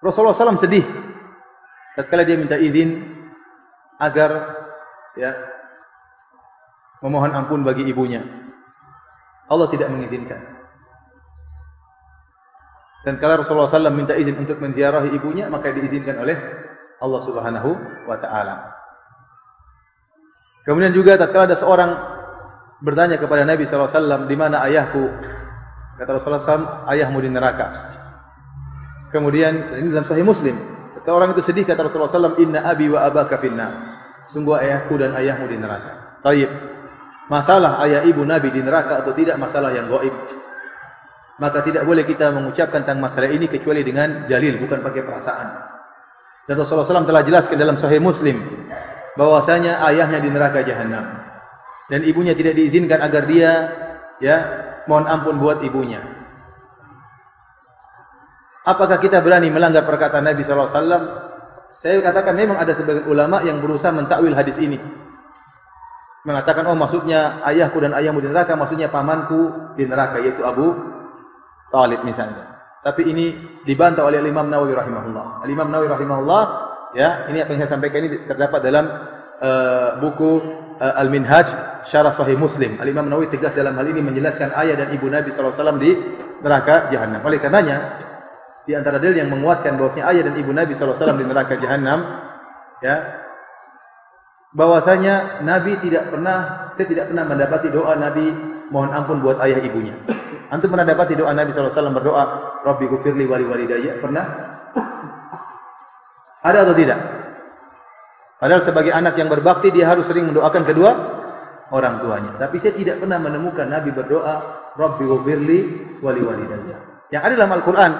Rasulullah SAW sedih tatkala dia minta izin agar ya memohon ampun bagi ibunya. Allah tidak mengizinkan. Dan kalau Rasulullah SAW minta izin untuk menziarahi ibunya, maka diizinkan oleh Allah Subhanahu wa taala. Kemudian juga tatkala ada seorang bertanya kepada Nabi SAW, di mana ayahku? Kata Rasulullah SAW, ayahmu di neraka. Kemudian ini dalam Sahih Muslim. Ketika orang itu sedih kata Rasulullah SAW, Inna abi wa abaka finna. Sungguh ayahku dan ayahmu di neraka. Taib. Masalah ayah ibu Nabi di neraka atau tidak masalah yang gaib. Maka tidak boleh kita mengucapkan tentang masalah ini kecuali dengan dalil, bukan pakai perasaan. Dan Rasulullah SAW telah jelaskan dalam Sahih Muslim bahwasanya ayahnya di neraka jahanam dan ibunya tidak diizinkan agar dia ya mohon ampun buat ibunya. Apakah kita berani melanggar perkataan Nabi SAW? Saya katakan memang ada sebagian ulama yang berusaha mentakwil hadis ini. Mengatakan, oh maksudnya ayahku dan ayahmu di neraka, maksudnya pamanku di neraka, yaitu Abu Talib misalnya. Tapi ini dibantah oleh Imam Nawawi rahimahullah. Imam Nawawi rahimahullah, ya, ini apa yang saya sampaikan ini terdapat dalam uh, buku uh, Al-Minhaj Syarah Sahih Muslim. Al-Imam Nawawi tegas dalam hal ini menjelaskan ayah dan ibu Nabi SAW di neraka jahanam. Oleh karenanya, di antara dalil yang menguatkan bahwasanya ayah dan ibu Nabi SAW di neraka jahanam, ya, bahwasanya Nabi tidak pernah, saya tidak pernah mendapati doa Nabi mohon ampun buat ayah ibunya. Antum pernah dapati doa Nabi SAW berdoa, Rabbi gufirli wali walidayya? Pernah? Ada atau tidak? Padahal sebagai anak yang berbakti dia harus sering mendoakan kedua orang tuanya. Tapi saya tidak pernah menemukan Nabi berdoa, Rabbi gufirli wali walidayya. Yang ada dalam Al-Quran,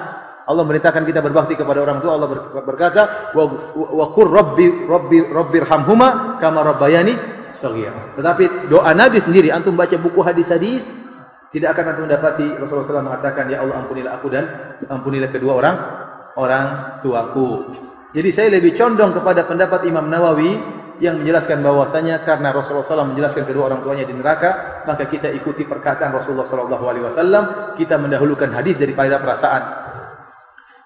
Allah merintahkan kita berbakti kepada orang tua. Allah berkata, wa, wa kur rabbi rabbi rabbirhamhuma kama rabbayani. Tetapi doa Nabi sendiri antum baca buku hadis-hadis tidak akan antum mendapati Rasulullah SAW mengatakan, Ya Allah ampunilah aku dan ampunilah kedua orang orang tuaku. Jadi saya lebih condong kepada pendapat Imam Nawawi yang menjelaskan bahwasanya karena Rasulullah SAW menjelaskan kedua orang tuanya di neraka, maka kita ikuti perkataan Rasulullah SAW. Kita mendahulukan hadis daripada perasaan.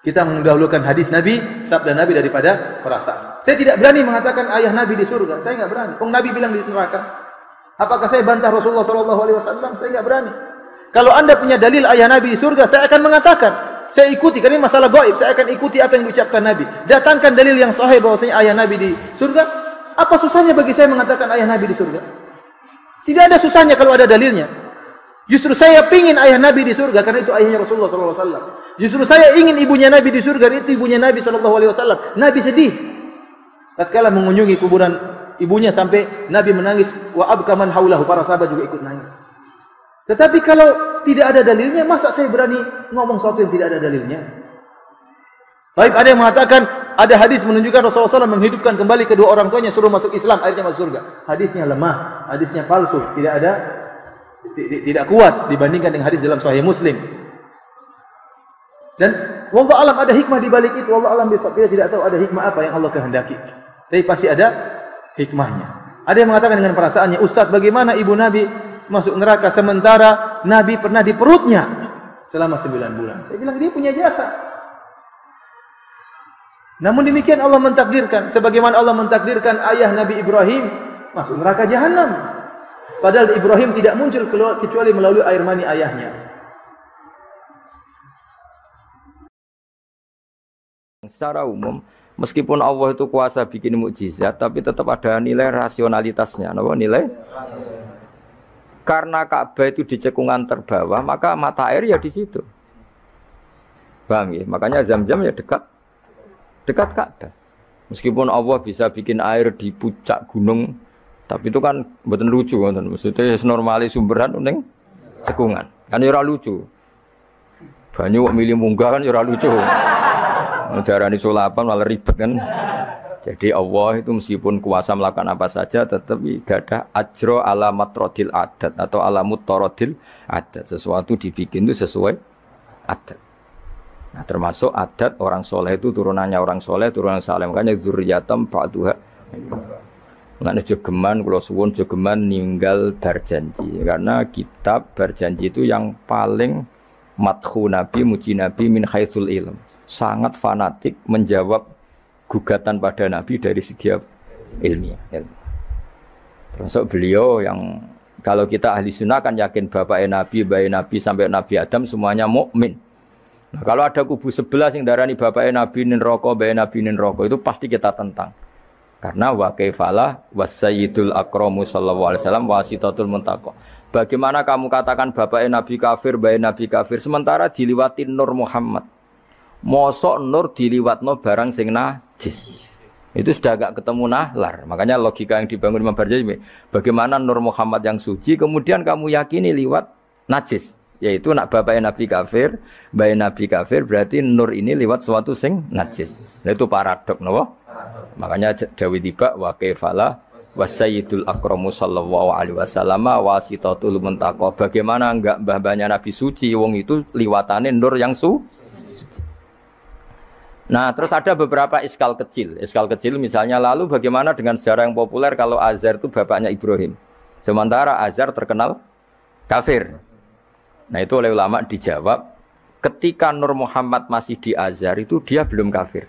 Kita mendahulukan hadis Nabi, sabda Nabi daripada perasaan. Saya tidak berani mengatakan ayah Nabi di surga. Saya nggak berani. Kong Nabi bilang di neraka. Apakah saya bantah Rasulullah SAW? Saya nggak berani. Kalau anda punya dalil ayah Nabi di surga, saya akan mengatakan. Saya ikuti, karena ini masalah gaib. Saya akan ikuti apa yang diucapkan Nabi. Datangkan dalil yang sahih bahwasanya ayah Nabi di surga. Apa susahnya bagi saya mengatakan ayah Nabi di surga? Tidak ada susahnya kalau ada dalilnya. Justru saya pingin ayah Nabi di surga karena itu ayahnya Rasulullah SAW. Justru saya ingin ibunya Nabi di surga itu ibunya Nabi SAW. Nabi sedih. Tatkala mengunjungi kuburan ibunya sampai Nabi menangis wa abkaman haulahu para sahabat juga ikut nangis. Tetapi kalau tidak ada dalilnya, masa saya berani ngomong sesuatu yang tidak ada dalilnya? Baik, ada yang mengatakan ada hadis menunjukkan Rasulullah SAW menghidupkan kembali kedua orang tuanya suruh masuk Islam, akhirnya masuk surga. Hadisnya lemah, hadisnya palsu, tidak ada tidak kuat dibandingkan dengan hadis dalam Sahih Muslim. Dan wallah alam ada hikmah di balik itu. Wallah alam besok kita tidak tahu ada hikmah apa yang Allah kehendaki. Tapi pasti ada hikmahnya. Ada yang mengatakan dengan perasaannya, Ustadz bagaimana ibu Nabi masuk neraka sementara Nabi pernah di perutnya selama sembilan bulan. Saya bilang dia punya jasa. Namun demikian Allah mentakdirkan sebagaimana Allah mentakdirkan ayah Nabi Ibrahim masuk neraka jahanam. Padahal Ibrahim tidak muncul kecuali melalui air mani ayahnya. Secara umum, meskipun Allah itu kuasa bikin mukjizat, tapi tetap ada nilai rasionalitasnya. Apa nilai? Karena Ka'bah itu di cekungan terbawah, maka mata air ya di situ. Bang, ya? Makanya zam-zam ya dekat dekat Ka'bah. Meskipun Allah bisa bikin air di puncak gunung, tapi itu kan betul lucu kan. Maksudnya normali sumberan neng cekungan. Kan ya lucu. Banyak milih munggah kan ya lucu. Darah di sulapan malah ribet kan. Jadi Allah itu meskipun kuasa melakukan apa saja tetapi gak ada ajro alamat rodil adat atau alamut torodil adat. Sesuatu dibikin itu sesuai adat. Nah, termasuk adat orang soleh itu turunannya orang soleh, turunan saleh. Makanya zuriyatam ba'duha. Mengenai jogeman, kalau suwun jogeman ninggal berjanji. Karena kitab berjanji itu yang paling mathu nabi, muji nabi min khaisul ilm. sangat fanatik menjawab gugatan pada Nabi dari segi ilmiah. ilmu. Termasuk beliau yang kalau kita ahli sunnah kan yakin bapak Nabi, bayi Nabi sampai Nabi Adam semuanya mukmin. Nah, kalau ada kubu sebelah yang darani bapak Nabi nin rokok, bayi Nabi nin rokok itu pasti kita tentang. Karena wa kaifalah wasayyidul akramu sallallahu alaihi wasallam wasitatul muntaqo. Bagaimana kamu katakan bapak Nabi kafir, bayi Nabi kafir sementara diliwati Nur Muhammad. Mosok Nur diliwatno barang sing najis. Itu sudah agak ketemu nahlar. Makanya logika yang dibangun Imam Barjali, bagaimana Nur Muhammad yang suci, kemudian kamu yakini lewat najis. Yaitu nak bapak Nabi kafir, bayi Nabi kafir, berarti Nur ini lewat suatu sing najis. Nah, itu paradok, no? Makanya Dawi tiba wa kefala wasayyidul akramu sallallahu alaihi wasallam wasitatul muntaqo. Bagaimana enggak mbah-mbahnya Nabi suci wong itu liwatane nur yang su Nah, terus ada beberapa iskal kecil. Iskal kecil misalnya lalu bagaimana dengan sejarah yang populer kalau Azar itu bapaknya Ibrahim. Sementara Azar terkenal kafir. Nah, itu oleh ulama dijawab ketika Nur Muhammad masih di Azhar itu dia belum kafir.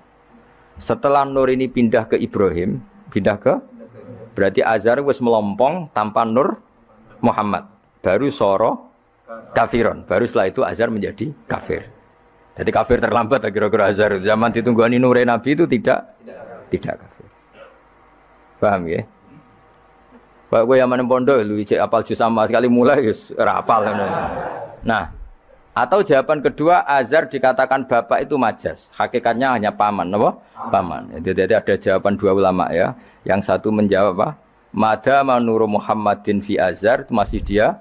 Setelah Nur ini pindah ke Ibrahim, pindah ke berarti Azhar wis melompong tanpa Nur Muhammad. Baru soro kafiron. Baru setelah itu Azhar menjadi kafir. Jadi kafir terlambat kira-kira Azhar. Zaman ditungguani nure Nabi itu tidak tidak kafir. Paham ya? Pak gue yang mana pondok lu apal juz sama sekali mulai yus rapal. Nah, atau jawaban kedua Azhar dikatakan bapak itu majas. Hakikatnya hanya paman, apa? Paman. Jadi ada jawaban dua ulama ya. Yang satu menjawab apa? Mada manuru Muhammadin fi Azhar itu masih dia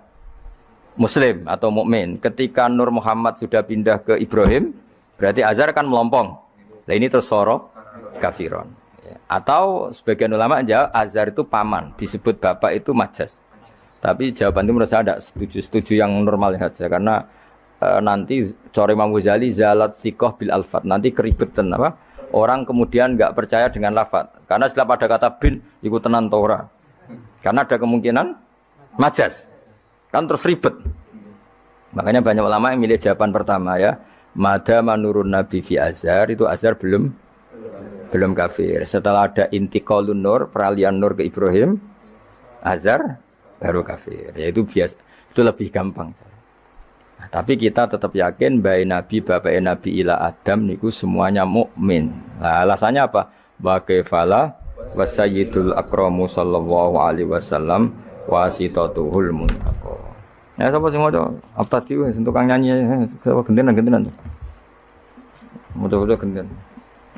Muslim atau mukmin. Ketika Nur Muhammad sudah pindah ke Ibrahim, berarti Azhar kan melompong. Nah ini terus sorok kafiron. Ya. Atau sebagian ulama jawab Azhar itu paman, disebut bapak itu majas. Tapi jawaban itu menurut saya tidak setuju, setuju yang normal saja karena e, nanti Cori Imam Ghazali zalat sikoh bil alfat. Nanti keribetan apa? Orang kemudian nggak percaya dengan lafat. Karena setelah pada kata bin tenan Torah. Karena ada kemungkinan majas. Kan terus ribet. Makanya banyak ulama yang milih jawaban pertama ya. Mada manurun Nabi fi Azhar itu Azhar belum belum kafir. Setelah ada intiqalun nur, peralihan nur ke Ibrahim, Azhar baru kafir. Ya itu bias, itu lebih gampang. Nah, tapi kita tetap yakin bayi Nabi, bapak Nabi ila Adam niku semuanya mukmin. Nah, alasannya apa? Wa fala wasayyidul akramu sallallahu alaihi wasallam wasitatuhul muntaqo. Ya sapa sing maca? tiu sing tukang nyanyi eh, sapa gentenan-gentenan. Mudah-mudah genten.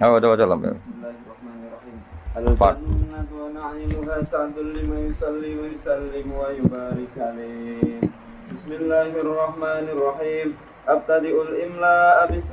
Ayo, ayo, ayo, ayo. Bismillahirrahmanirrahim. Al-jannatu ونعيمها سعد لمن يصلي ويسلم ويبارك عليه بسم الله الرحمن الرحيم أبتدئ الإملاء بسم